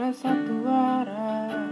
suara satu arah.